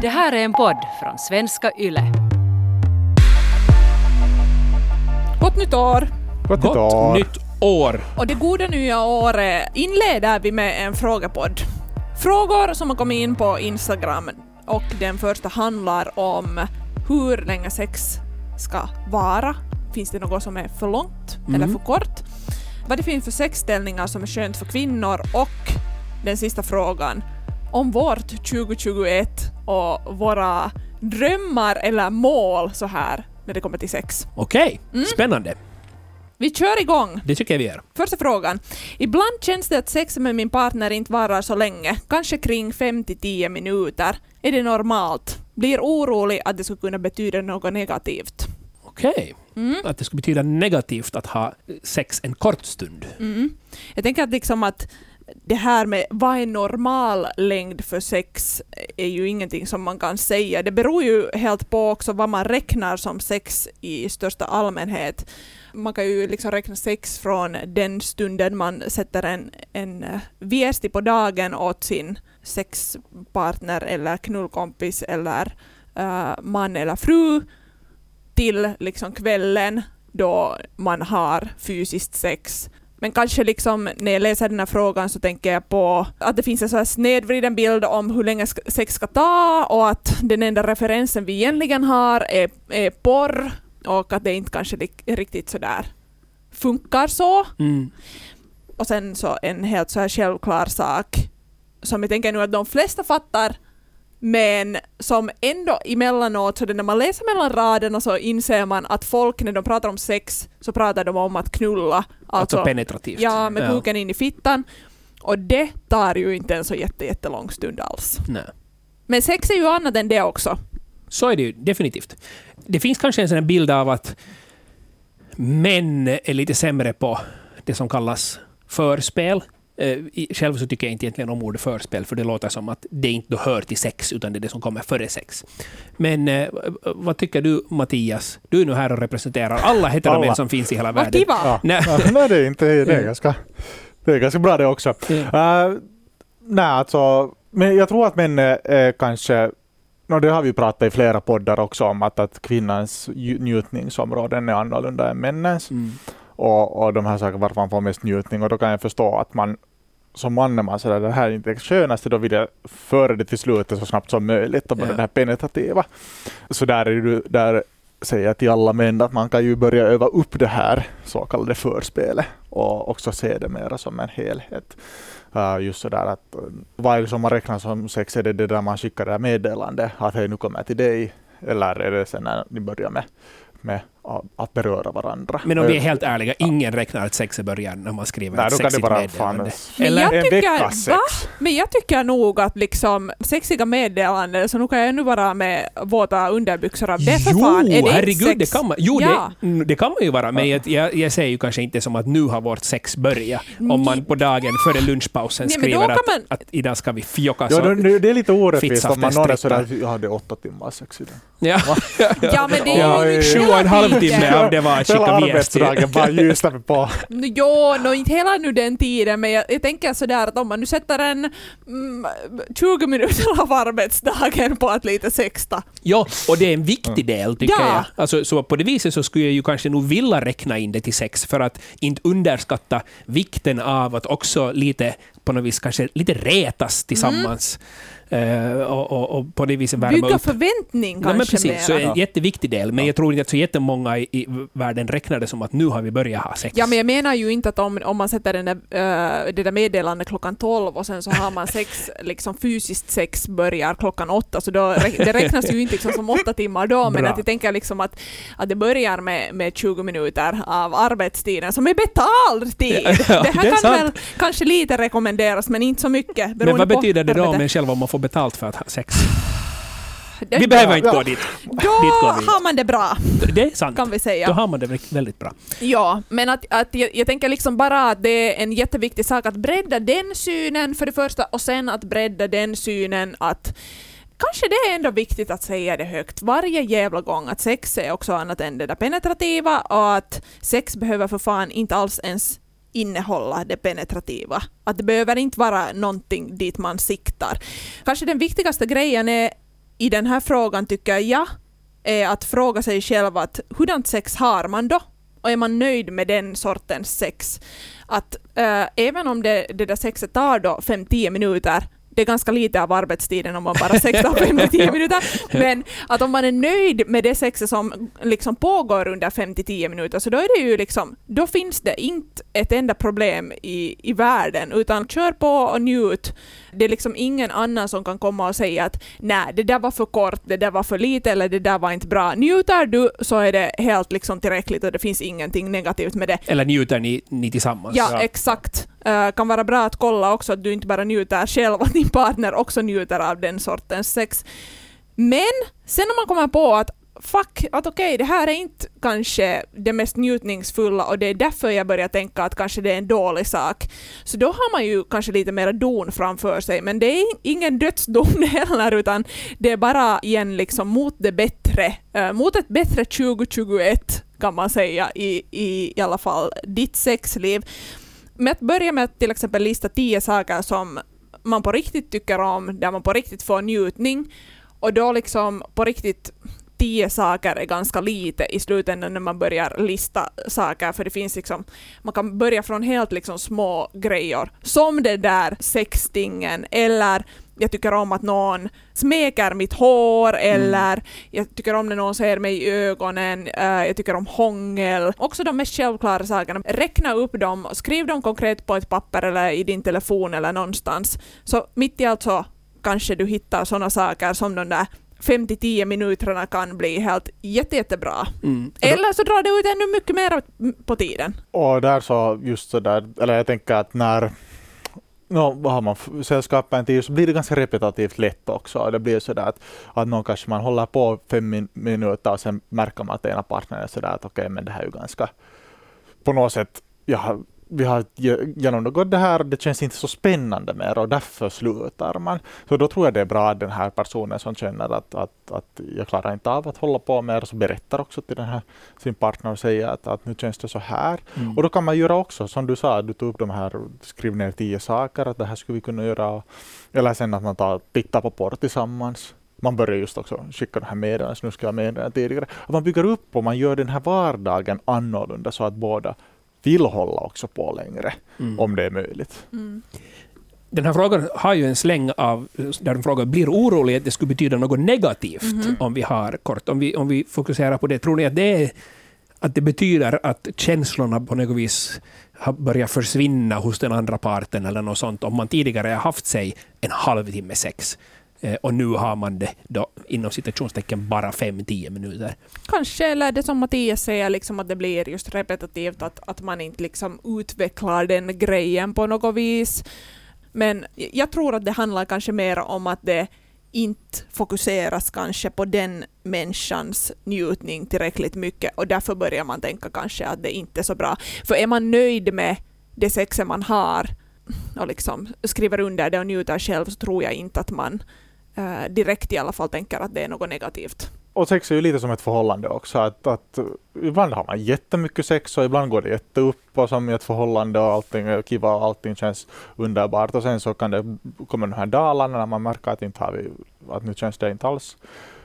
Det här är en podd från svenska YLE. Gott nytt år! Gott, Gott år. nytt år! Och det goda nya året inleder vi med en frågepodd. Frågor som har kommit in på Instagram och den första handlar om hur länge sex ska vara. Finns det något som är för långt eller för kort? Vad det finns för sexställningar som är skönt för kvinnor och den sista frågan om vårt 2021 och våra drömmar eller mål så här när det kommer till sex. Okej, Mm. spännande. Vi kör igång! Det tycker jag vi gör. Första frågan. Ibland känns det att sex med min partner inte varar så länge, kanske kring 5-10 minuter. Är det normalt? Blir orolig att det skulle kunna betyda något negativt. Okej. Mm. Att det skulle betyda negativt att ha sex en kort stund. Mm. Jag tänker att liksom att det här med vad är normal längd för sex är ju ingenting som man kan säga. Det beror ju helt på också vad man räknar som sex i största allmänhet. Man kan ju liksom räkna sex från den stunden man sätter en, en eh, viesti på dagen åt sin sexpartner eller knullkompis eller uh, man eller fru till liksom kvällen då man har fysiskt sex. Men kanske liksom när jag läser den här frågan så tänker jag på att det finns en så här snedvriden bild om hur länge sex ska ta och att den enda referensen vi egentligen har är, är porr och att det inte kanske riktigt sådär funkar så. Mm. Och sen så en helt så här självklar sak som jag tänker nu att de flesta fattar men som ändå emellanåt, så det när man läser mellan raderna så inser man att folk när de pratar om sex så pratar de om att knulla. Alltså, penetrativt. Ja, med kuken in i fittan. Och det tar ju inte en så jätte, jättelång stund alls. Nej. Men sex är ju annat än det också. Så är det ju definitivt. Det finns kanske en sån bild av att män är lite sämre på det som kallas förspel. Eh, Själv så tycker jag inte egentligen om ordet förspel, för det låter som att det inte då hör till sex, utan det är det som kommer före sex. Men eh, vad tycker du, Mattias? Du är nu här och representerar alla heteromän som finns i hela världen. Ja. Nej. Ja, nej, det är inte det är Mm. ganska, det är ganska bra det också. Ja. Uh, nej, alltså, men jag tror att män är, kanske No, det har vi pratat i flera poddar också om, att, att kvinnans ju- njutningsområden är annorlunda än männens. Mm. Och, och de här sakerna varför man får mest njutning. Och då kan jag förstå att man som man är man sådär, det här är inte det skönaste, då vill jag föra det till slutet så snabbt som möjligt och bara Ja. det här penetrativa. Så där, är du, där säger jag till alla män att man kan ju börja öva upp det här så kallade förspelet och också se det mera som en helhet. Uh, just sådär att uh, vad är det som man räknar som sex? Är det det där man skickar det meddelande att hej nu kommer jag till dig? Eller är det sen när ni börjar med, med att beröra varandra? Men om vi är Uh, helt ärliga, ingen räknar att sex är början när man skriver Nej, ett då kan det sexigt meddelande. Men Eller? jag tycker- sex. Men jag tycker nog att liksom sexiga meddelanden, så nu kan jag nu vara med våta underbyxor av det för jo, fan. Är det herregud, sex? det kan man, jo Ja. det, det kan man ju vara, men jag, jag, jag säger ju kanske inte som att nu har vårt sex börjat, om man på dagen före lunchpausen Nej, skriver att, man- att idag ska vi fjocka Ja, det, är lite orättvist om man någon är sådär, jag hade åtta timmar sex idag. Ja. Ja, men det är Ja, ju ja, ja. Sju och en halv timme av det var att skicka arbetsdagen bara ljusnar vi på. Jo, no, inte hela nu den tiden, men jag, jag tänker sådär att om man nu sätter en mm, 20 minuter av arbetsdagen på att lite sexta. Ja, och det är en viktig del tycker Ja. jag. Alltså, så på det viset så skulle jag ju kanske nog vilja räkna in det till sex för att inte underskatta vikten av att också lite på något vis kanske lite retas tillsammans. Eh, och, och, och på det viset värma Bygga upp. förväntning Ja, kanske men precis, så en jätteviktig del. Men Ja. jag tror inte att så jättemånga i, i världen räknar det som att nu har vi börjat ha sex. Ja, men jag menar ju inte att om, om man sätter den där, uh, det där meddelandet klockan 12 och sen så har man sex, liksom fysiskt sex börjar klockan 8, så då, det räknas ju inte liksom som åtta timmar då, men Bra. att jag tänker liksom att, att det börjar med, med 20 minuter av arbetstiden som är betald tid. Ja, det här det kan sant. väl kanske lite rekommenderas, men inte så mycket. men vad betyder det då arbetet. med själv om man får betalt för att ha sex? Det- Vi behöver inte Ja. gå dit. Då dit inte. har man det bra, Det är sant. kan vi säga. Då har man det väldigt bra. Ja, men att, att jag, jag tänker liksom bara att det är en jätteviktig sak att bredda den synen för det första och sen att bredda den synen att Kanske det är ändå viktigt att säga det högt varje jävla gång att sex är också annat än det där penetrativa och att sex behöver för fan inte alls ens innehålla det penetrativa. Att det behöver inte vara någonting dit man siktar. Kanske den viktigaste grejen är i den här frågan tycker jag är att fråga sig själv att hurdant sex har man då? Och är man nöjd med den sortens sex? Att äh, även om det, det där sexet tar då 5-10 minuter det är ganska lite av arbetstiden om man bara sexar 5-10 minuter, men att om man är nöjd med det sexet som liksom pågår under 5-10 minuter, så då är det ju liksom, då finns det inte ett enda problem i, i världen, utan kör på och njut. Det är liksom ingen annan som kan komma och säga att nej, det där var för kort, det där var för lite eller det där var inte bra. Njuter du så är det helt liksom tillräckligt och det finns ingenting negativt med det. Eller njuter ni, ni tillsammans? Ja, ja. exakt. Uh, kan vara bra att kolla också att du inte bara njuter själv, att din partner också njuter av den sortens sex. Men sen när man kommer på att fuck, att okej, okay, det här är inte kanske det mest njutningsfulla och det är därför jag börjar tänka att kanske det är en dålig sak. Så då har man ju kanske lite mer don framför sig, men det är ingen dödsdom heller, utan det är bara igen liksom mot det bättre, eh, mot ett bättre 2021 kan man säga i, i, i alla fall ditt sexliv. Med att börja med att till exempel lista tio saker som man på riktigt tycker om, där man på riktigt får njutning, och då liksom på riktigt tio saker är ganska lite i slutändan när man börjar lista saker, för det finns liksom, man kan börja från helt liksom små grejer, som det där sextingen, eller jag tycker om att någon smeker mitt hår mm. eller mm. jag tycker om när någon ser mig i ögonen, uh, jag tycker om hångel. Också de mest självklara sakerna. Räkna upp dem, skriv dem konkret på ett papper eller i din telefon eller någonstans. Så mitt i allt så kanske du hittar sådana saker som de där 5-10 minuterna kan bli helt jätte, jättebra. Mm. Eller så drar det ut ännu mycket mer på tiden. Och där så just så där, eller jag tänker att när no, vad har man sällskap en tid så blir det ganska repetitivt lätt också. Det blir sådär att, att någon kanske man håller på fem min minuter och sen märker man att ena partnern är sådär att okej okay, men det här är ju ganska på något sätt, jag vi har genomgått det här och det känns inte så spännande mer och därför slutar man. Så då tror jag det är bra att den här personen som känner att, att, att jag klarar inte av att hålla på mer, så berättar också till den här, sin partner och säger att, att nu känns det så här. Mm. Och då kan man göra också, som du sa, du tog upp de här, skriv ner tio saker, att det här skulle vi kunna göra. Eller sen att man tar, tittar på porr tillsammans man börjar just också skicka de här meddelandena, nu ska jag meddelanden tidigare. Att man bygger upp och man gör den här vardagen annorlunda så att båda vill hålla också på längre, mm. om det är möjligt. Mm. Den här frågan har ju en släng av, där de frågar, blir orolig att det skulle betyda något negativt mm. om vi har kort? Om vi, om vi fokuserar på det, tror ni att det, är, att det betyder att känslorna på något vis har börjat försvinna hos den andra parten eller något sånt, om man tidigare har haft sig en halvtimme sex? Eh, och nu har man det då, inom citationstecken bara 5-10 minuter. Kanske, eller det som Mattias säger, liksom att det blir just repetitivt, att, att man inte liksom utvecklar den grejen på något vis. Men jag tror att det handlar kanske mer om att det inte fokuseras kanske på den människans njutning tillräckligt mycket och därför börjar man tänka kanske att det inte är så bra. För är man nöjd med det sexet man har och liksom skriver under det och njuter själv så tror jag inte att man eh, direkt i alla fall tänker att det är något negativt. Och sex är ju lite som ett förhållande också. Att, att ibland har man jättemycket sex och ibland går det jätteupp och som i ett förhållande och allting är kiva och allting känns underbart. Och sen så kan det komma de här dalarna när man märker att, inte har vi, att nu känns det inte alls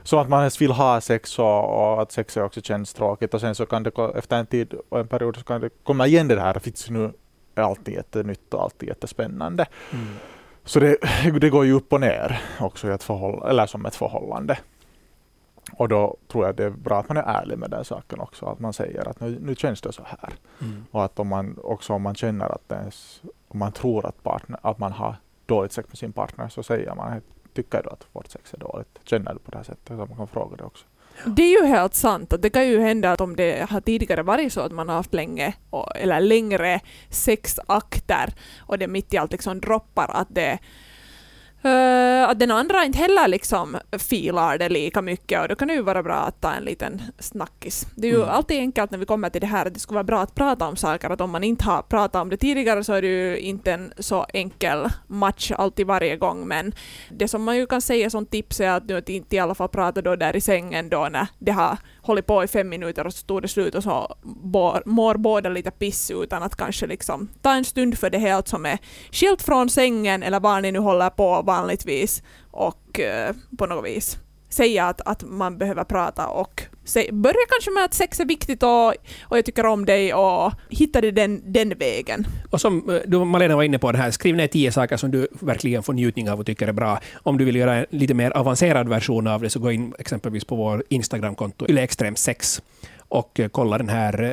som att man ens vill ha sex och, och att sex också känns tråkigt och sen så kan det efter en tid och en period så kan det komma igen det här att nu är alltid jättenytt och alltid jättespännande. Mm. Så det, det går ju upp och ner också i ett eller som ett förhållande. Och då tror jag det är bra att man är ärlig med den saken också, att man säger att nu, nu känns det så här. Mm. Och att om man också om man känner att ens, om man tror att, partner, att man har dåligt sex med sin partner så säger man, tycker du att vårt sex är dåligt? Känner du på det här sättet? Så man kan fråga det också. Det är ju helt sant. Att det kan ju hända att om det har tidigare varit så att man har haft länge, eller längre sexakter och det mitt i allt liksom droppar, att det Uh, att den andra inte heller liksom filar det lika mycket och då kan det ju vara bra att ta en liten snackis. Det är ju mm. alltid enkelt när vi kommer till det här att det skulle vara bra att prata om saker, att om man inte har pratat om det tidigare så är det ju inte en så enkel match alltid varje gång men det som man ju kan säga som tips är att du inte i alla fall prata då där i sängen då när det har hållit på i fem minuter och så tog det slut och så mår båda lite piss utan att kanske liksom ta en stund för det helt som är skilt från sängen eller var ni nu håller på vanligtvis och eh, på något vis säga att, att man behöver prata och se, börja kanske med att sex är viktigt och, och jag tycker om dig och hitta det den, den vägen. Och som eh, du, Malena var inne på, det här, skriv ner tio saker som du verkligen får njutning av och tycker är bra. Om du vill göra en lite mer avancerad version av det, så gå in exempelvis på vår Instagramkonto, ylextrem6, och eh, kolla den här eh,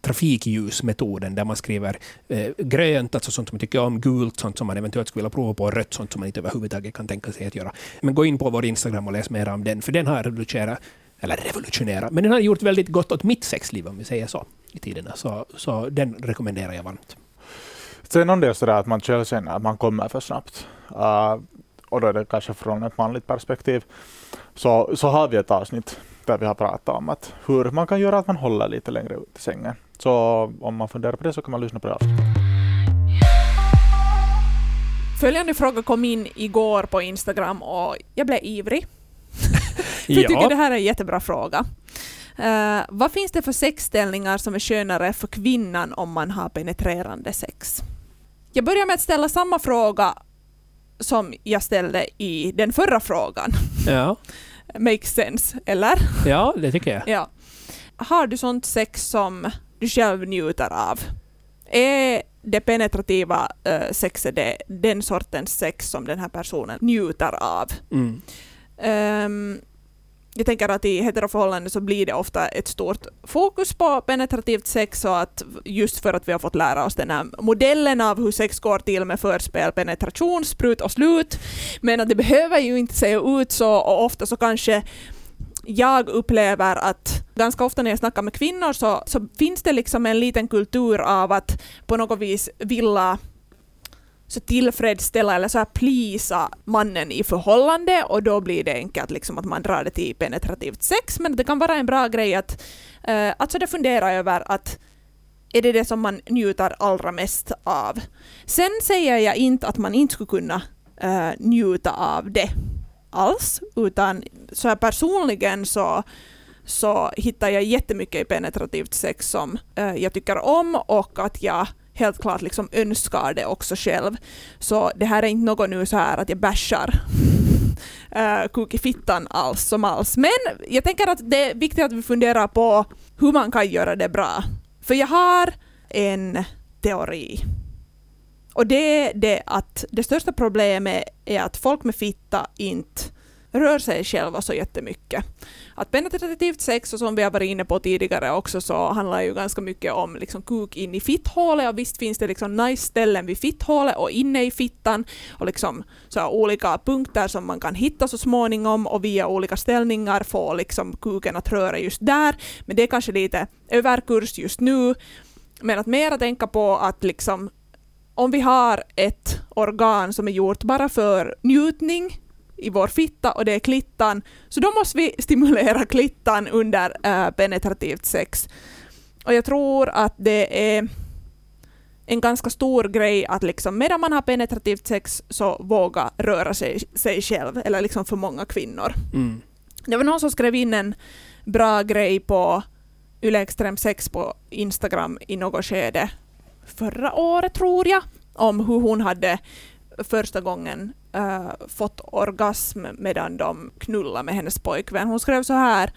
trafikljusmetoden där man skriver eh, grönt, alltså sånt som man tycker om, gult, sånt som man eventuellt skulle vilja prova på, och rött, sånt som man inte överhuvudtaget kan tänka sig att göra. Men gå in på vår Instagram och läs mer om den, för den har revolutionerat, eller revolutionerat, men den har gjort väldigt gott åt mitt sexliv, om vi säger så, i tiderna. Så, så den rekommenderar jag varmt. Sen om det är sådär att man själv känner att man kommer för snabbt, uh, och då är det kanske från ett manligt perspektiv, så, så har vi ett avsnitt där vi har pratat om att hur man kan göra att man håller lite längre ut i sängen. Så om man funderar på det så kan man lyssna på det avsnittet. Följande fråga kom in igår på Instagram och jag blev ivrig. För jag tycker det här är en jättebra fråga. Uh, vad finns det för sexställningar som är skönare för kvinnan om man har penetrerande sex? Jag börjar med att ställa samma fråga som jag ställde i den förra frågan. Ja. Makes sense, eller? ja, det tycker jag. Ja. Har du sånt sex som du själv njuter av? Är det penetrativa uh, sexet det, den sortens sex som den här personen njuter av? Mm. Um, jag tänker att i heteroförhållanden så blir det ofta ett stort fokus på penetrativt sex och att just för att vi har fått lära oss den här modellen av hur sex går till med förspel, penetration, sprut och slut. Men att det behöver ju inte se ut så och ofta så kanske jag upplever att ganska ofta när jag snackar med kvinnor så, så finns det liksom en liten kultur av att på något vis vilja så tillfredsställa eller så här plisa mannen i förhållande och då blir det enkelt liksom att man drar det till penetrativt sex men det kan vara en bra grej att, eh, alltså det fundera över att är det det som man njuter allra mest av. Sen säger jag inte att man inte skulle kunna eh, njuta av det alls, utan så här personligen så, så hittar jag jättemycket i penetrativt sex som eh, jag tycker om och att jag helt klart liksom önskar det också själv. Så det här är inte något nu så här att jag bashar eh, uh, kuk i fittan alls som alls. Men jag tänker att det är viktigt att vi funderar på hur man kan göra det bra. För jag har en teori. Och det är det att det största problemet är att folk med fitta inte rör sig själva så jättemycket. Att penetrativt sex, och som vi har varit inne på tidigare också, så handlar ju ganska mycket om liksom kuk in i fitthålet och visst finns det liksom nice ställen vid fitthålet och inne i fittan och liksom så olika punkter som man kan hitta så småningom och via olika ställningar få liksom kuken att röra just där. Men det är kanske lite överkurs just nu. Men att mera tänka på att liksom om vi har ett organ som är gjort bara för njutning i vår fitta och det är klittan, så då måste vi stimulera klittan under äh, penetrativt sex. Och jag tror att det är en ganska stor grej att liksom medan man har penetrativt sex så våga röra sig, sig själv, eller liksom för många kvinnor. Mm. Det var någon som skrev in en bra grej på Yle Extrem 6 på Instagram i något skede förra året tror jag, om hur hon hade första gången uh, fått orgasm medan de knullade med hennes pojkvän. Hon skrev så här.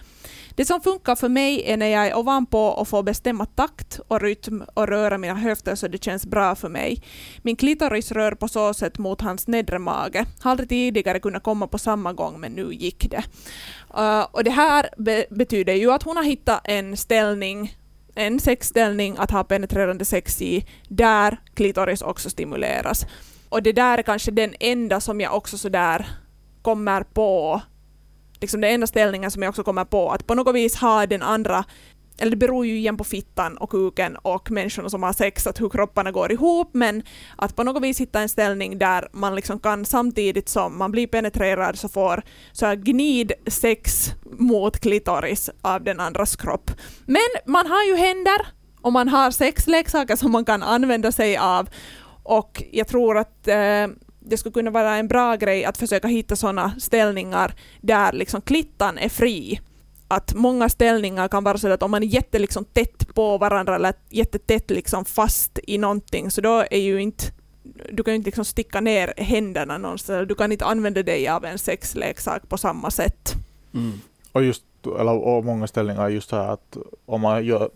Det som funkar för mig är när jag är ovanpå och får bestämma takt och rytm och röra mina höfter så det känns bra för mig. Min klitoris rör på så sätt mot hans nedre mage. Har aldrig tidigare kunnat komma på samma gång men nu gick det. Uh, och det här be betyder ju att hon har hittat en ställning en sexställning att ha penetrerande sex i där klitoris också stimuleras. Och det där är kanske den enda som jag också sådär kommer på, liksom den enda ställningen som jag också kommer på, att på något vis ha den andra eller det beror ju igen på fittan och kuken och människorna som har sex, att hur kropparna går ihop, men att på något vis hitta en ställning där man liksom kan samtidigt som man blir penetrerad så får så här gnid sex mot klitoris av den andras kropp. Men man har ju händer och man har sexleksaker som man kan använda sig av och jag tror att eh, det skulle kunna vara en bra grej att försöka hitta sådana ställningar där liksom klittan är fri. Att många ställningar kan vara så att om man är jätte liksom tätt på varandra eller jättetätt liksom fast i någonting så då är ju inte du kan ju inte liksom sticka ner händerna någonstans, du kan inte använda dig av en sexleksak på samma sätt. Mm. Och, just, eller, och många ställningar är just så här att om man gör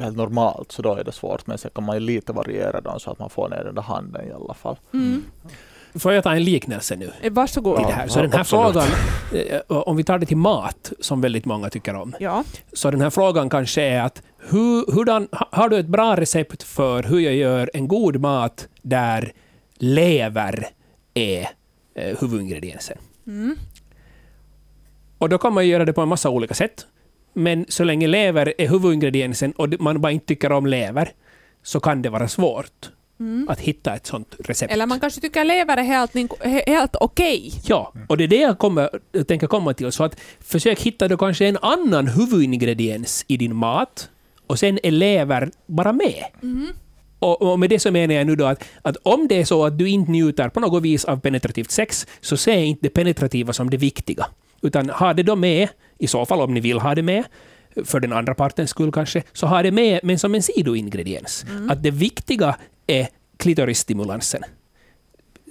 helt normalt så då är det svårt men sen kan man ju lite variera dem så att man får ner den där handen i alla fall. Mm. Får jag ta en liknelse nu? Eh, Varsågod. i det här. Så Ja, den här absolut. frågan, eh, om vi tar det till mat, som väldigt många tycker om, ja. så den här frågan kanske är att hur, hurdan, ha- har du ett bra recept för hur jag gör en god mat där lever är eh, huvudingrediensen? Mm. Och då kan man göra det på en massa olika sätt. Men så länge lever är huvudingrediensen och man bara inte tycker om lever, så kan det vara svårt Mm. att hitta ett sånt recept. Eller man kanske tycker lever är helt, he- helt okej. Ja, och det är det jag, kommer, jag tänker komma till. Så att försök hitta då kanske en annan huvudingrediens i din mat och sen är lever bara med. Och, och med det så menar jag nu då att, att om det är så att du inte njuter på något vis av penetrativt sex, så se inte det penetrativa som det viktiga. Utan ha det då med, i så fall om ni vill ha det med, för den andra partens skull kanske, så ha det med men som en sidoingrediens. Att det viktiga E är klitorisstimulansen.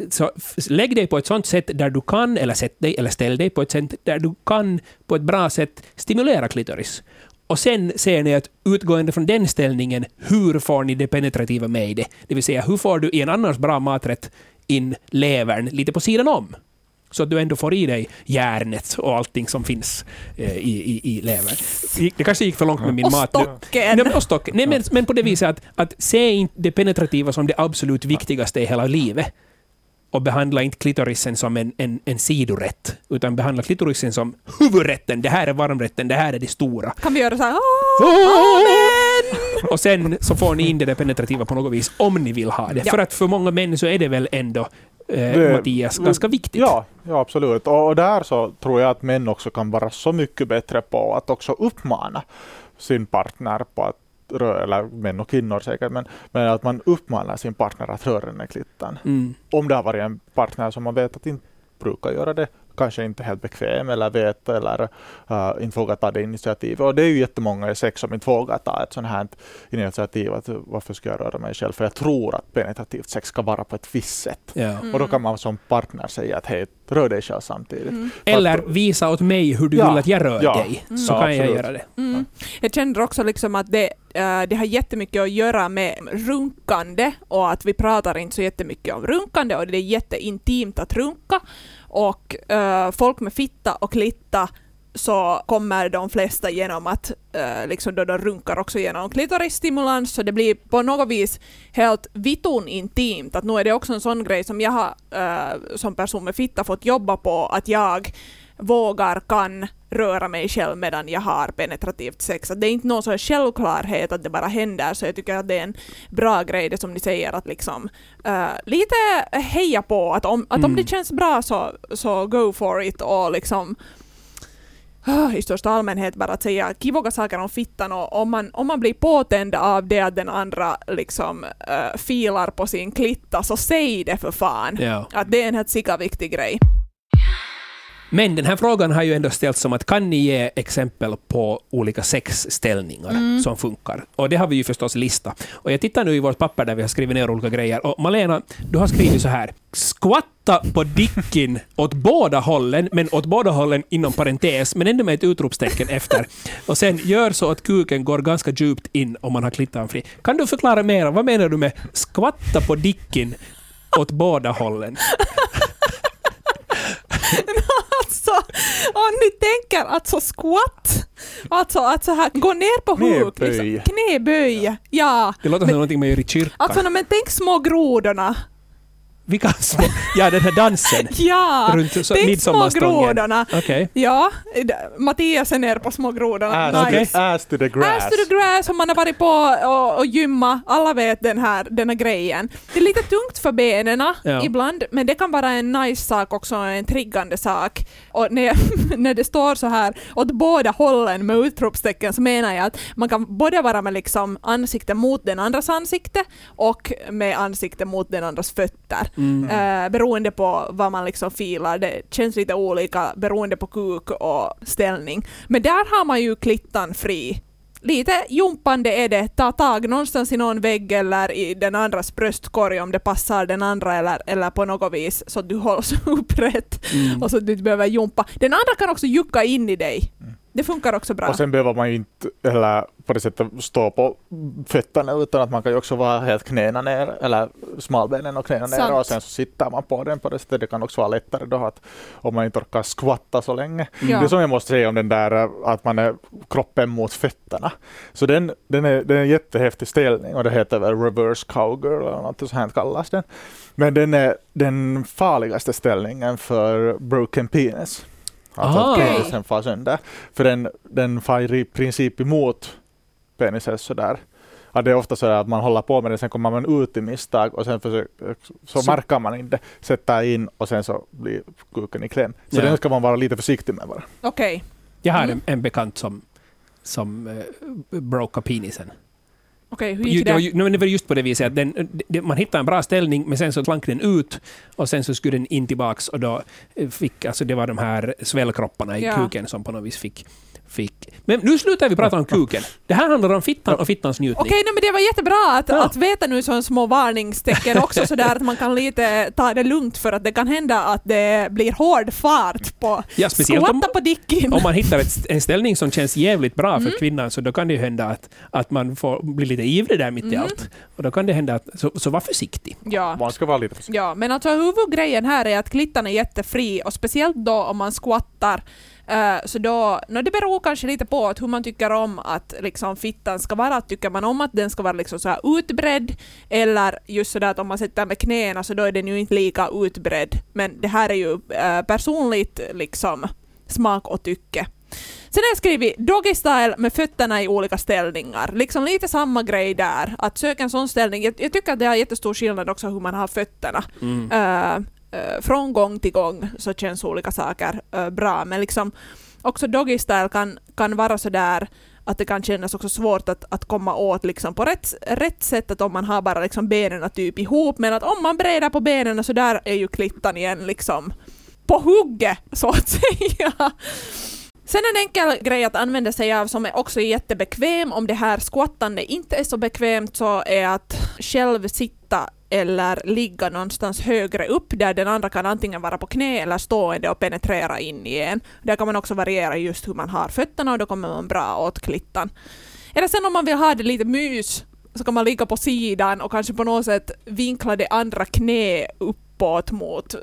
Så lägg dig på ett sånt sätt där du kan, eller sätt dig, eller ställ dig på ett sätt där du kan på ett bra sätt stimulera klitoris. Och sen ser ni att utgående från den ställningen, hur får ni det penetrativa med i det? Det vill säga, hur får du i en annars bra maträtt in levern lite på sidan om? Så att du ändå får i dig järnet och allting som finns eh, i, i, i levern. Det kanske gick för långt med min Och mat stocken. Nej, men, och stock. Nej, men, men på det viset att, att se inte det penetrativa som det absolut viktigaste i hela livet. Och behandla inte klitorisen som en, en, en sidorätt, utan behandla klitorisen som huvudrätten. Det här är varmrätten, det här är det stora. Kan vi göra så här? "Åh, Amen! Och sen så får ni in det där penetrativa på något vis, om ni vill ha det. Ja. För att för många män så är det väl ändå, eh, Mattias, ganska viktigt. Ja, ja absolut. Och, och där så tror jag att män också kan vara så mycket bättre på att också uppmana sin partner på att eller män och kvinnor säkert, men, men att man uppmanar sin partner att röra den här klittan. Mm. Om det har varit en partner som man vet att inte brukar göra det, kanske inte helt bekväm eller vet eller uh, inte vågar ta det initiativet. Och det är ju jättemånga i sex som inte vågar ta ett sånt här initiativ. Att varför ska jag röra mig själv? För jag tror att penetrativt sex ska vara på ett visst sätt. Ja. Och då kan man som partner säga att hej, rör dig själv samtidigt. Mm. Eller visa åt mig hur du Ja, vill att jag rör ja. dig, så Ja, kan jag absolut. göra det. Mm. Jag känner också liksom att det, Eh, det har jättemycket att göra med runkande och att vi pratar inte så jättemycket om runkande och det är jätteintimt att runka. Och eh, folk med fitta och klitta så kommer de flesta genom att eh, liksom då de runkar också genom klitorisstimulans så det blir på något vis helt vitun intimt. Att nu är det också en sån grej som jag har eh, som person med fitta fått jobba på att jag vågar, kan röra mig själv medan jag har penetrativt sex. Att det är inte någon sån självklarhet att det bara händer, så jag tycker att det är en bra grej det som ni säger att liksom eh, lite heja på att om, att om Mm. det känns bra så, så go for it och liksom ah, i största allmänhet bara att säga kivoga saker om fittan och om man, om man blir påtänd av det att den andra liksom eh, filar på sin klitta så säg det för fan. Ja. Att det är en helt sika viktig grej. Men den här frågan har ju ändå ställts som att kan ni ge exempel på olika sexställningar Mm. som funkar? Och det har vi ju förstås lista. Och jag tittar nu i vårt papper där vi har skrivit ner olika grejer. Och Malena, du har skrivit så här. Skvatta på dicken åt båda hållen, men åt båda hållen inom parentes, men ändå med ett utropstecken efter. Och sen gör så att kuken går ganska djupt in om man har klittan fri. Kan du förklara mer? Vad menar du med skvatta på dicken åt båda hållen? Alltså, om ni tänker alltså squat, alltså att så här gå ner på huk, Knäböj. liksom, knäböj, ja. Det låter som någonting man gör i kyrkan. Alltså men tänk små grodorna, Vilka små... Ja, den här dansen. ja. runt så, tänk små grodorna. Okej. Ja, Mattias är ner på små grodorna. Ass, Okej. to, ass to the grass. Ass to the grass om man har varit på och, och gymma, alla vet den här, den här grejen. Det är lite tungt för benen Ja. ibland, men det kan vara en nice sak också, en triggande sak. Och när, jag, när det står så här åt båda hållen med utropstecken så menar jag att man kan både vara med liksom ansikte mot den andras ansikte och med ansikte mot den andras fötter. Mm. Eh, beroende på vad man liksom filar. Det känns lite olika beroende på kuk och ställning. Men där har man ju klittan fri lite jumpande är det. Ta tag någonstans i någon vägg eller i den andras bröstkorg om det passar den andra eller, eller på något vis så att du hålls upprätt Mm. och så att du inte behöver jumpa. Den andra kan också jucka in i dig. Det funkar också bra. Och sen behöver man ju inte eller på det sättet stå på fötterna utan att man kan ju också vara helt knäna ner eller smalbenen och knäna ner och sen så sitter man på den på det sättet. Det kan också vara lättare då att om man inte orkar skvatta så länge. Ja. Det som jag måste säga om den där eh, att man är kroppen mot fötterna. Så den, den, är, den är en jättehäftig ställning och det heter väl reverse cowgirl eller något sånt här kallas den. Men den är den farligaste ställningen för broken penis. Ah. att Okej. penisen far sönder. För den, den far i princip emot penisen sådär. Ja, det är ofta så att man håller på med det, sen kommer man ut i misstag och sen försöker, så, Så- märker man inte, sätter in och sen så blir kuken i kläm. Så Ja. den ska man vara lite försiktig med bara. Okej. Jag har Mm. en, en bekant som, som uh, broke penisen. Okej, hur gick Det det? ju- var just på det viset att den, det, man hittade en bra ställning men sen så slank den ut och sen så skulle den in tillbaks och då eh, fick, alltså det var de här svällkropparna i Ja. kuken som på något vis fick, fick... Men nu slutar vi prata om kuken. Det här handlar om fittan och fittans njutning. Okej, nej, men det var jättebra att, Ja. att veta nu som små varningstecken också sådär att man kan lite ta det lugnt för att det kan hända att det blir hård fart på Ja, speciellt om, på dicken. om man hittar ett, en ställning som känns jävligt bra Mm. för kvinnan så då kan det ju hända att, att man får bli lite ivrig där mitt i Mm. allt. Och då kan det hända att... Så, så var försiktig. Ja. Man ska vara lite försiktig. Ja, men alltså huvudgrejen här är att klittan är jättefri och speciellt då om man squattar eh, så då, no, det beror kanske lite på att hur man tycker om att liksom, fittan ska vara. Tycker man om att den ska vara liksom så här utbredd eller just sådär att om man sätter med knäna så då är den ju inte lika utbredd. Men det här är ju eh, personligt liksom smak och tycke. Sen har jag skrivit doggy style med fötterna i olika ställningar. Liksom lite samma grej där. Att söka en sån ställning. Jag, jag tycker att det har jättestor skillnad också hur man har fötterna. Mm. Eh, eh, från gång till gång så känns olika saker eh, bra. Men liksom också doggy style kan, kan vara så där att det kan kännas också svårt att, att komma åt liksom på rätt, rätt sätt att om man har bara liksom benen typ ihop men att om man breder på benen så där är ju klittan igen liksom på hugget så att säga. Sen en enkel grej att använda sig av som är också jättebekväm om det här squattande inte är så bekvämt så är att själv sitta eller ligga någonstans högre upp där den andra kan antingen vara på knä eller stående och penetrera in i en. Där kan man också variera just hur man har fötterna och då kommer man bra åt klittan. Eller sen om man vill ha det lite mys så kan man ligga på sidan och kanske på något sätt vinkla det andra knä uppåt mot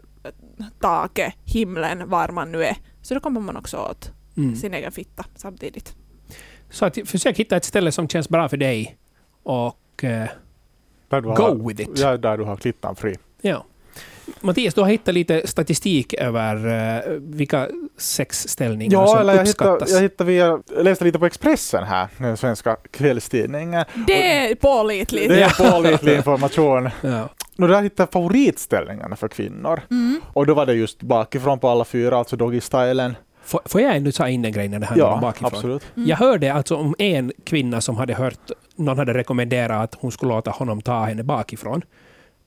taket, himlen, var man nu är. Så då kommer man också åt Mm. sin egen fitta samtidigt. Så att, försök hitta ett ställe som känns bra för dig och eh, Där du har, go with it. Ja, där du har klittan fri. Ja. Mattias, du har hittat lite statistik över uh, vilka sexställningar Ja, som eller jag hittade, uppskattas. jag, hittade via, jag läste lite på Expressen här, den svenska kvällstidningen. Det är pålitligt. Det är pålitlig information. Ja. Och där hittade jag favoritställningarna för kvinnor. Mm. Och då var det just bakifrån på alla fyra, alltså doggy-stylen. Får, får jag ändå ta in en grej när det handlar om Ja, bakifrån? absolut. Mm. Jag hörde alltså om en kvinna som hade hört, någon hade rekommenderat att hon skulle låta honom ta henne bakifrån.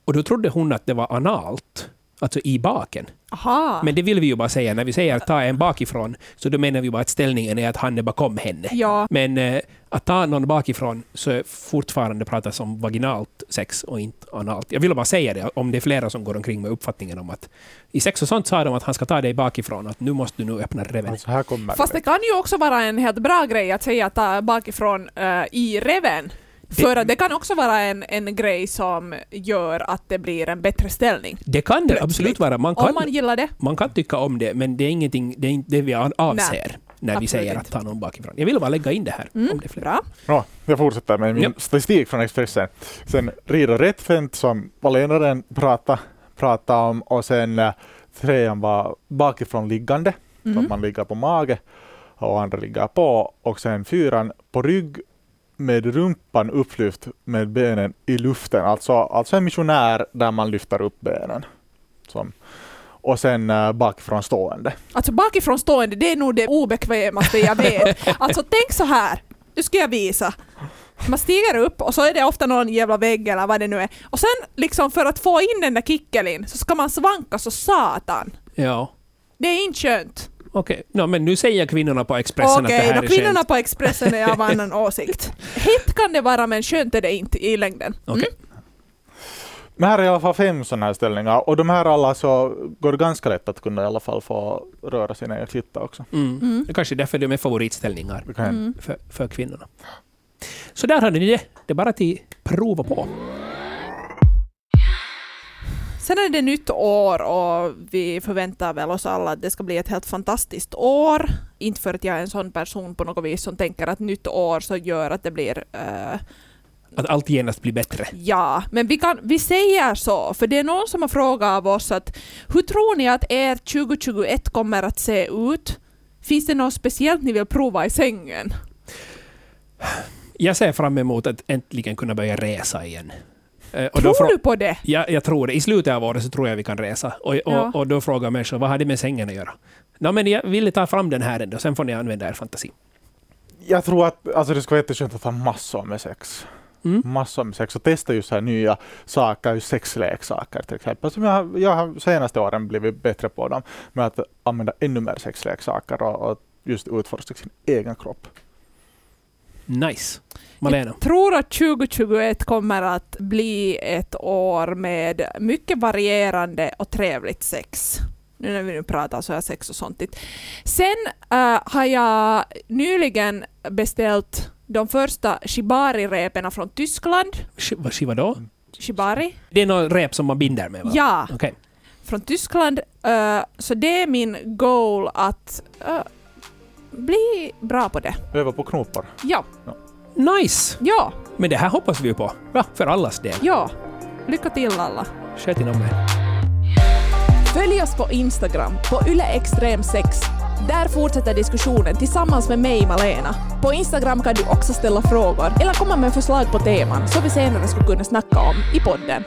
Och då trodde hon att det var analt, alltså i baken. Aha. Men det vill vi ju bara säga, när vi säger att ta en bakifrån, så då menar vi bara att ställningen är att han är bakom henne. ja. Men eh, att ta någon bakifrån så är fortfarande pratas om vaginalt sex och inte analt. Jag vill bara säga det, om det är flera som går omkring med uppfattningen om att i sex och sånt sa de att han ska ta dig bakifrån, att nu måste du nu öppna reven. Alltså här kommer Fast det kan ju också vara en helt bra grej att säga att ta bakifrån eh, i reven. Det- För att det kan också vara en, en grej som gör att det blir en bättre ställning. Det kan det Plötsligt. absolut vara. Man kan, Om man gillar det. man kan tycka om det, men det är ingenting, det är inte det vi avser när vi säger att ta någon bakifrån. Jag vill bara lägga in det här. Mm, Om det är fler. bra. Ja, jag fortsätter med min Ja. statistik från Expressen. Sen Rida Rättfänt som Valenaren pratade, pratade om och sen äh, trean var bakifrån liggande, så Mm. att man ligger på mage och andra ligger på. Och sen fyran på rygg med rumpan upplyft med benen i luften, alltså, alltså en missionär där man lyfter upp benen. Som, och sen äh, bakifrån stående. Alltså bakifrån stående, det är nog det obekvämaste jag vet. Alltså tänk så här, nu ska jag visa. Man stiger upp och så är det ofta någon jävla vägg eller vad det nu är. Och sen liksom för att få in den där kickelin så ska man svanka så satan. Ja. Det är inte skönt. Okej, no, men nu säger kvinnorna på Expressen Okej, att det här då är kvinnorna skämt. på Expressen är av annan åsikt. Hett kan det vara men skönt är det inte i längden. Okej. Men här är i alla fall fem sådana här ställningar och de här alla så går det ganska lätt att kunna i alla fall få röra sina egna klittar också. Mm. Mm. Det kanske är därför de är favoritställningar. Mm. för, för kvinnorna. Så där hade ni det. Det är bara att prova på. Sen är det nytt år och vi förväntar väl oss alla att det ska bli ett helt fantastiskt år. Inte för att jag är en sån person på något vis som tänker att nytt år så gör att det blir eh, Att allt genast blir bättre. Ja, men vi, kan, vi säger så, för det är någon som har frågat av oss att hur tror ni att er 2021 kommer att se ut? Finns det något speciellt ni vill prova i sängen? Jag ser fram emot att äntligen kunna börja resa igen. Eh, och då Tror frå- du på det? Ja, jag tror det. I slutet av året så tror jag vi kan resa. Och, och, Ja. och då frågar människor vad har det med sängen att göra? No, men jag ville ta fram den här ändå, sen får ni använda er fantasi. Jag tror att alltså, det skulle vara jätteskönt att ha massor med sex. Mm. Massor med sex och testa just så här nya saker, sexleksaker till exempel. Som jag, jag har senaste åren blivit bättre på dem. Med att använda ännu mer sexleksaker och, och just utforska sin egen kropp. Nice. Malena? Jag tror att 2021 kommer att bli ett år med mycket varierande och trevligt sex. Nu när vi nu pratar så här sex och sånt. Sen eh, har jag nyligen beställt de första shibari-repen från Tyskland. Sh- Vad då? Shibari? Det är något rep som man binder med va? Ja, Okej. från Tyskland. Eh, så det är min goal att eh, bli bra på det. Öva på knopar. Ja, Nice! ja, Men det här hoppas vi ju på. Bra, för allas del. ja. Lycka till alla. Sköt inom er. Följ oss på Instagram, på yleextrem6. Där fortsätter diskussionen tillsammans med mig, Malena. På Instagram kan du också ställa frågor eller komma med förslag på teman som vi senare skulle kunna snacka om i podden.